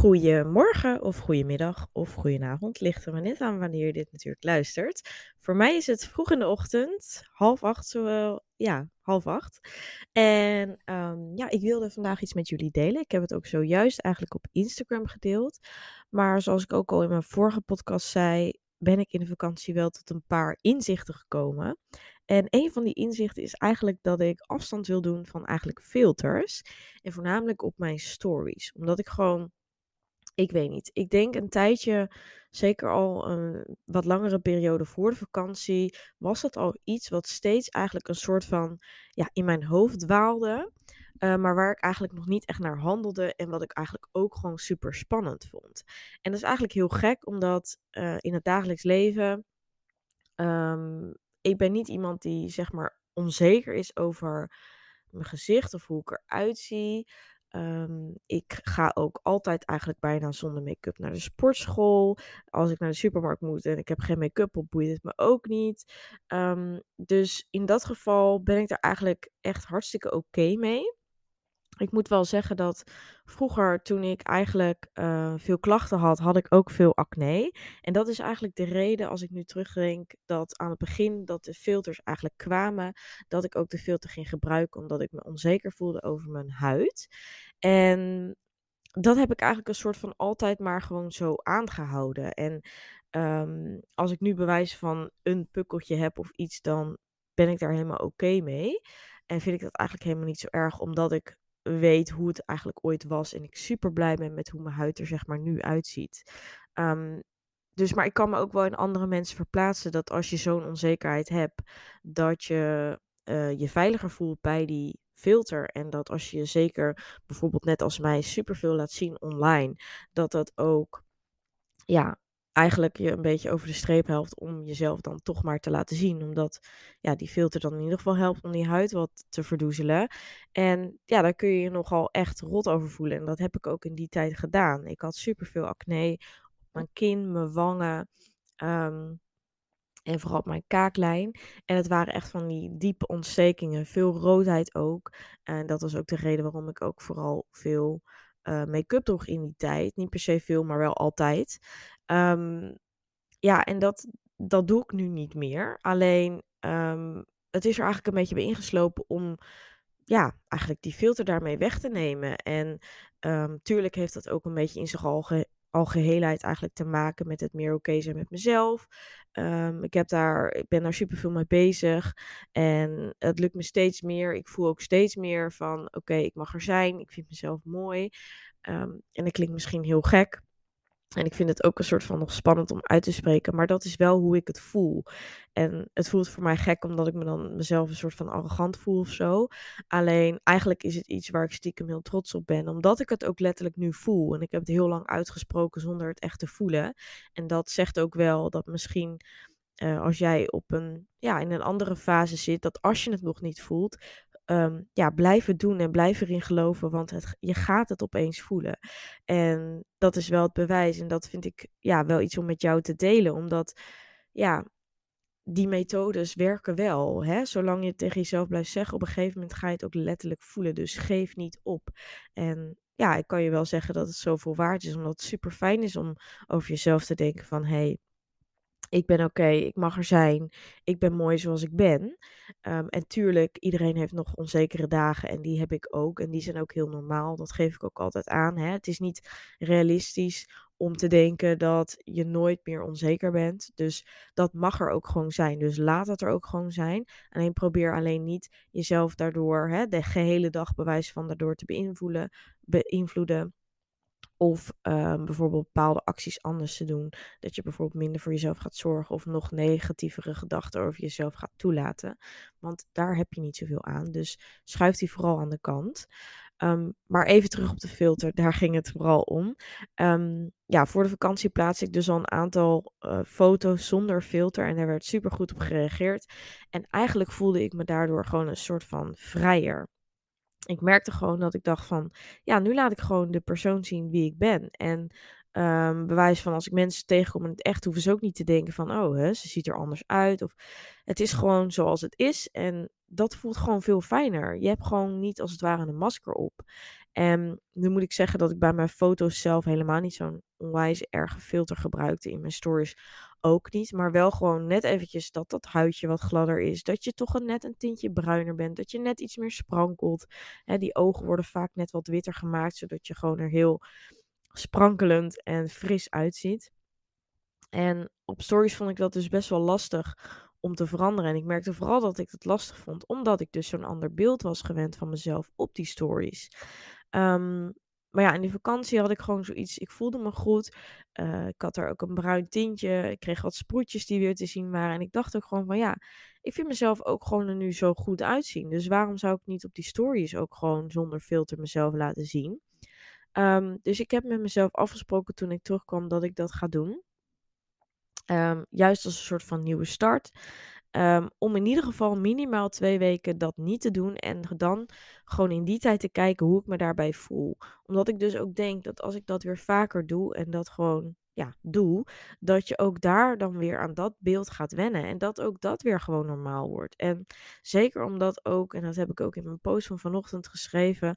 Goedemorgen of goedemiddag of goedenavond. Ligt er maar net aan wanneer je dit natuurlijk luistert. Voor mij is het vroeg in de ochtend, half acht, zowel, ja, half acht. En um, ja, ik wilde vandaag iets met jullie delen. Ik heb het ook zojuist eigenlijk op Instagram gedeeld. Maar zoals ik ook al in mijn vorige podcast zei, ben ik in de vakantie wel tot een paar inzichten gekomen. En een van die inzichten is eigenlijk dat ik afstand wil doen van eigenlijk filters. En voornamelijk op mijn stories. Omdat ik gewoon ik weet niet. Ik denk een tijdje, zeker al een wat langere periode voor de vakantie, was dat al iets wat steeds eigenlijk een soort van ja, in mijn hoofd dwaalde. Uh, maar waar ik eigenlijk nog niet echt naar handelde en wat ik eigenlijk ook gewoon super spannend vond. En dat is eigenlijk heel gek, omdat uh, in het dagelijks leven, um, ik ben niet iemand die zeg maar onzeker is over mijn gezicht of hoe ik eruit zie. Um, ik ga ook altijd eigenlijk bijna zonder make-up naar de sportschool. Als ik naar de supermarkt moet en ik heb geen make-up op, boeit het me ook niet. Um, dus in dat geval ben ik er eigenlijk echt hartstikke oké mee. Ik moet wel zeggen dat vroeger, toen ik eigenlijk uh, veel klachten had, had ik ook veel acne. En dat is eigenlijk de reden, als ik nu terugdenk, dat aan het begin dat de filters eigenlijk kwamen, dat ik ook de filter ging gebruiken, omdat ik me onzeker voelde over mijn huid. En dat heb ik eigenlijk een soort van altijd maar gewoon zo aangehouden. En um, als ik nu bewijs van een pukkeltje heb of iets, dan ben ik daar helemaal oké mee. En vind ik dat eigenlijk helemaal niet zo erg, omdat ik weet hoe het eigenlijk ooit was. En ik super blij ben met hoe mijn huid er zeg maar nu uitziet. Um, dus, maar ik kan me ook wel in andere mensen verplaatsen dat als je zo'n onzekerheid hebt, dat je uh, je veiliger voelt bij die filter. En dat als je je zeker bijvoorbeeld net als mij superveel laat zien online, dat dat ook ja, eigenlijk je een beetje over de streep helpt om jezelf dan toch maar te laten zien. Omdat ja, die filter dan in ieder geval helpt om die huid wat te verdoezelen. En ja, daar kun je je nogal echt rot over voelen. En dat heb ik ook in die tijd gedaan. Ik had superveel acne op mijn kin, mijn wangen. Um, en vooral op mijn kaaklijn. En het waren echt van die diepe ontstekingen. Veel roodheid ook. En dat was ook de reden waarom ik ook vooral veel uh, make-up droeg in die tijd. Niet per se veel, maar wel altijd. Um, ja, en dat, dat doe ik nu niet meer. Alleen, um, het is er eigenlijk een beetje bij ingeslopen om ja, eigenlijk die filter daarmee weg te nemen. En um, tuurlijk heeft dat ook een beetje in zich al algeheelheid eigenlijk te maken met het meer oké zijn met mezelf. Ik, heb daar, ik ben daar super veel mee bezig. En het lukt me steeds meer. Ik voel ook steeds meer van oké, ik mag er zijn. Ik vind mezelf mooi. En dat klinkt misschien heel gek. En ik vind het ook een soort van nog spannend om uit te spreken. Maar dat is wel hoe ik het voel. En het voelt voor mij gek omdat ik me dan mezelf een soort van arrogant voel of zo. Alleen eigenlijk is het iets waar ik stiekem heel trots op ben. Omdat ik het ook letterlijk nu voel. En ik heb het heel lang uitgesproken zonder het echt te voelen. En dat zegt ook wel dat misschien uh, als jij op een, ja, in een andere fase zit. Dat als je het nog niet voelt, um, ja, blijven doen en blijven erin geloven, want het, je gaat het opeens voelen. En dat is wel het bewijs en dat vind ik ja, wel iets om met jou te delen, omdat ja, die methodes werken wel. Hè? Zolang je tegen jezelf blijft zeggen, op een gegeven moment ga je het ook letterlijk voelen. Dus geef niet op. En ja, ik kan je wel zeggen dat het zoveel waard is, omdat het super fijn is om over jezelf te denken van hé, hey, ik ben oké, ik mag er zijn. Ik ben mooi zoals ik ben. Um, en tuurlijk, iedereen heeft nog onzekere dagen en die heb ik ook. En die zijn ook heel normaal. Dat geef ik ook altijd aan. Hè. Het is niet realistisch om te denken dat je nooit meer onzeker bent. Dus dat mag er ook gewoon zijn. Dus laat dat er ook gewoon zijn. Alleen probeer alleen niet jezelf daardoor hè, de gehele dag bewijs van daardoor te beïnvloeden. beïnvloeden. Of um, bijvoorbeeld bepaalde acties anders te doen. Dat je bijvoorbeeld minder voor jezelf gaat zorgen. Of nog negatievere gedachten over jezelf gaat toelaten. Want daar heb je niet zoveel aan. Dus schuif die vooral aan de kant. Um, maar even terug op de filter, daar ging het vooral om. Um, ja, voor de vakantie plaatste ik dus al een aantal uh, foto's zonder filter en daar werd super goed op gereageerd. En eigenlijk voelde ik me daardoor gewoon een soort van vrijer ik merkte gewoon dat ik dacht van, ja, nu laat ik gewoon de persoon zien wie ik ben. En um, bewijs van als ik mensen tegenkom in het echt, hoeven ze ook niet te denken van, oh, hè, ze ziet er anders uit. Of het is gewoon zoals het is. En dat voelt gewoon veel fijner. Je hebt gewoon niet als het ware een masker op. En nu moet ik zeggen dat ik bij mijn foto's zelf helemaal niet zo'n onwijs erge filter gebruikte in mijn stories ook niet. Maar wel gewoon net eventjes dat dat huidje wat gladder is. Dat je toch een, net een tintje bruiner bent. Dat je net iets meer sprankelt. Hè, die ogen worden vaak net wat witter gemaakt. Zodat je gewoon er heel sprankelend en fris uitziet. En op stories vond ik dat dus best wel lastig om te veranderen. En ik merkte vooral dat ik het lastig vond, omdat ik dus zo'n ander beeld was gewend van mezelf op die stories. Um, maar ja, in die vakantie had ik gewoon zoiets. Ik voelde me goed. Uh, ik had er ook een bruin tintje. Ik kreeg wat sproetjes die weer te zien waren. En ik dacht ook gewoon van ja, ik vind mezelf ook gewoon er nu zo goed uitzien. Dus waarom zou ik niet op die stories ook gewoon zonder filter mezelf laten zien? Um, dus ik heb met mezelf afgesproken toen ik terugkwam dat ik dat ga doen. Um, juist als een soort van nieuwe start. Um, om in ieder geval minimaal twee weken dat niet te doen. En dan gewoon in die tijd te kijken hoe ik me daarbij voel. Omdat ik dus ook denk dat als ik dat weer vaker doe en dat gewoon ja, doe, dat je ook daar dan weer aan dat beeld gaat wennen. En dat ook dat weer gewoon normaal wordt. En zeker omdat ook, en dat heb ik ook in mijn post van vanochtend geschreven,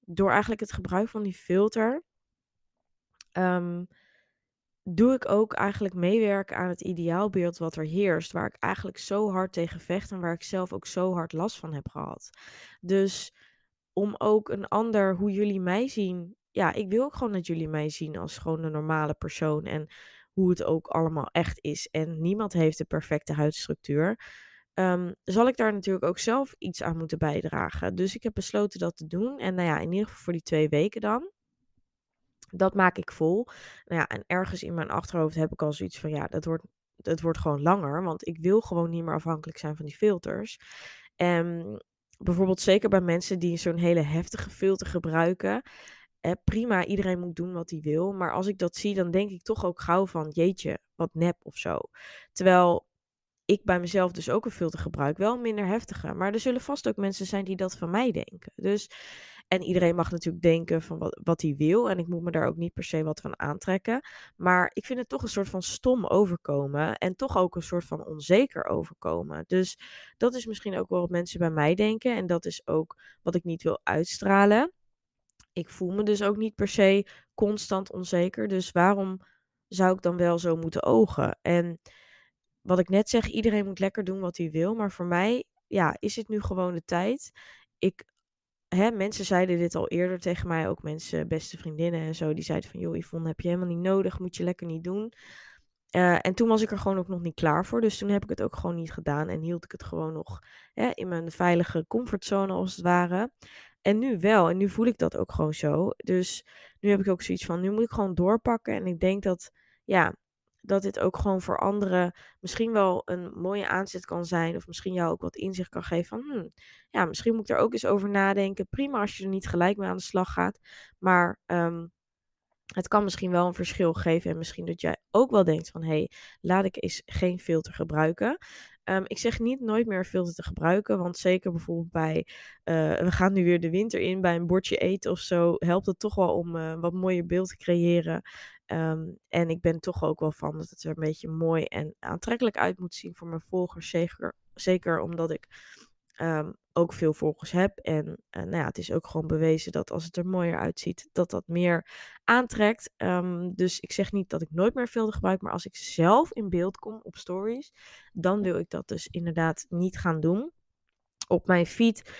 door eigenlijk het gebruik van die filter. Um, doe ik ook eigenlijk meewerken aan het ideaalbeeld wat er heerst, waar ik eigenlijk zo hard tegen vecht en waar ik zelf ook zo hard last van heb gehad. Dus om ook een ander, hoe jullie mij zien, ja, ik wil ook gewoon dat jullie mij zien als gewoon een normale persoon en hoe het ook allemaal echt is. En niemand heeft de perfecte huidstructuur. Um, zal ik daar natuurlijk ook zelf iets aan moeten bijdragen. Dus ik heb besloten dat te doen. En nou ja, in ieder geval voor die twee weken dan. Dat maak ik vol. Nou ja, en ergens in mijn achterhoofd heb ik al zoiets van, ja, dat wordt, dat wordt gewoon langer. Want ik wil gewoon niet meer afhankelijk zijn van die filters. En bijvoorbeeld zeker bij mensen die zo'n hele heftige filter gebruiken. Prima, iedereen moet doen wat hij wil. Maar als ik dat zie, dan denk ik toch ook gauw van, jeetje, wat nep of zo. Terwijl ik bij mezelf dus ook een filter gebruik, wel minder heftige. Maar er zullen vast ook mensen zijn die dat van mij denken. Dus en iedereen mag natuurlijk denken van wat, wat hij wil. En ik moet me daar ook niet per se wat van aantrekken. Maar ik vind het toch een soort van stom overkomen. En toch ook een soort van onzeker overkomen. Dus dat is misschien ook wel wat mensen bij mij denken. En dat is ook wat ik niet wil uitstralen. Ik voel me dus ook niet per se constant onzeker. Dus waarom zou ik dan wel zo moeten ogen? En wat ik net zeg, iedereen moet lekker doen wat hij wil. Maar voor mij ja, is het nu gewoon de tijd. Ik hè, mensen zeiden dit al eerder tegen mij, ook mensen, beste vriendinnen en zo, die zeiden van, joh Yvonne, heb je helemaal niet nodig, moet je lekker niet doen. Uh, en toen was ik er gewoon ook nog niet klaar voor, dus toen heb ik het ook gewoon niet gedaan en hield ik het gewoon nog hè, in mijn veilige comfortzone als het ware. En nu wel, en nu voel ik dat ook gewoon zo. Dus nu heb ik ook zoiets van, nu moet ik gewoon doorpakken en ik denk dat, ja, dat dit ook gewoon voor anderen misschien wel een mooie aanzet kan zijn. Of misschien jou ook wat inzicht kan geven van, hmm, ja, misschien moet ik er ook eens over nadenken. Prima als je er niet gelijk mee aan de slag gaat. Maar um, het kan misschien wel een verschil geven. En misschien dat jij ook wel denkt van, hé, hey, laat ik eens geen filter gebruiken. Um, ik zeg niet nooit meer filter te gebruiken, want zeker bijvoorbeeld bij, uh, we gaan nu weer de winter in, bij een bordje eten of zo, helpt het toch wel om uh, wat mooier beeld te creëren. Um, en ik ben toch ook wel van dat het er een beetje mooi en aantrekkelijk uit moet zien voor mijn volgers. Zeker, zeker omdat ik um, ook veel volgers heb. En uh, nou ja, het is ook gewoon bewezen dat als het er mooier uitziet, dat dat meer aantrekt. Um, dus ik zeg niet dat ik nooit meer filter gebruik, maar als ik zelf in beeld kom op stories, dan wil ik dat dus inderdaad niet gaan doen. Op mijn feed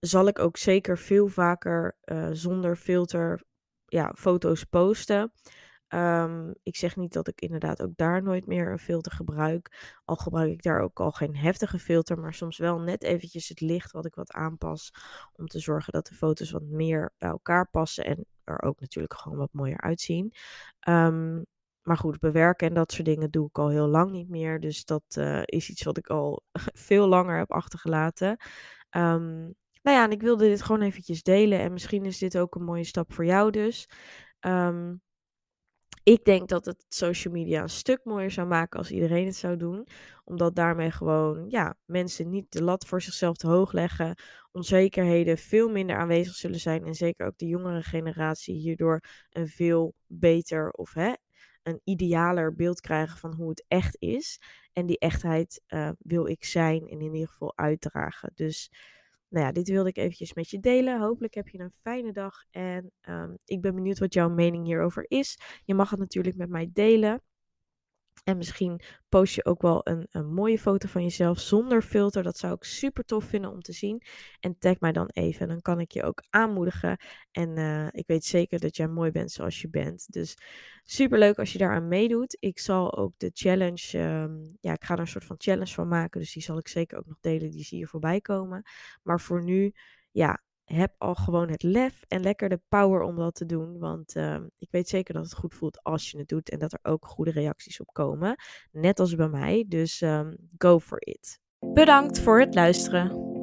zal ik ook zeker veel vaker uh, zonder filter ja, foto's posten. Ehm, ik zeg niet dat ik inderdaad ook daar nooit meer een filter gebruik. Al gebruik ik daar ook al geen heftige filter, maar soms wel net eventjes het licht wat ik wat aanpas. Om te zorgen dat de foto's wat meer bij elkaar passen en er ook natuurlijk gewoon wat mooier uitzien. Um, maar goed, bewerken en dat soort dingen doe ik al heel lang niet meer. Dus dat uh, is iets wat ik al veel langer heb achtergelaten. Um, nou ja, en ik wilde dit gewoon eventjes delen. En misschien is dit ook een mooie stap voor jou dus. Um, ik denk dat het social media een stuk mooier zou maken als iedereen het zou doen. Omdat daarmee gewoon ja, mensen niet de lat voor zichzelf te hoog leggen. Onzekerheden veel minder aanwezig zullen zijn. En zeker ook de jongere generatie hierdoor een veel beter of hè, een idealer beeld krijgen van hoe het echt is. En die echtheid uh, wil ik zijn en in ieder geval uitdragen. Dus nou ja, dit wilde ik eventjes met je delen. Hopelijk heb je een fijne dag en um, ik ben benieuwd wat jouw mening hierover is. Je mag het natuurlijk met mij delen. En misschien post je ook wel een, een, mooie foto van jezelf zonder filter. Dat zou ik super tof vinden om te zien. En tag mij dan even. Dan kan ik je ook aanmoedigen. En uh, ik weet zeker dat jij mooi bent zoals je bent. Dus super leuk als je daaraan meedoet. Ik zal ook de challenge. Um, ja, ik ga er een soort van challenge van maken. Dus die zal ik zeker ook nog delen. Die zie je voorbij komen. Maar voor nu, ja, heb al gewoon het lef en lekker de power om dat te doen. Want uh, ik weet zeker dat het goed voelt als je het doet en dat er ook goede reacties op komen. Net als bij mij. Dus um, go for it. Bedankt voor het luisteren.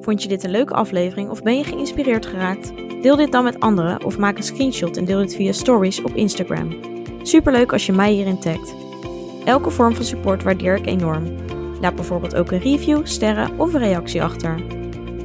Vond je dit een leuke aflevering of ben je geïnspireerd geraakt? Deel dit dan met anderen of maak een screenshot en deel dit via stories op Instagram. Superleuk als je mij hierin tagt. Elke vorm van support waardeer ik enorm. Laat bijvoorbeeld ook een review, sterren of een reactie achter.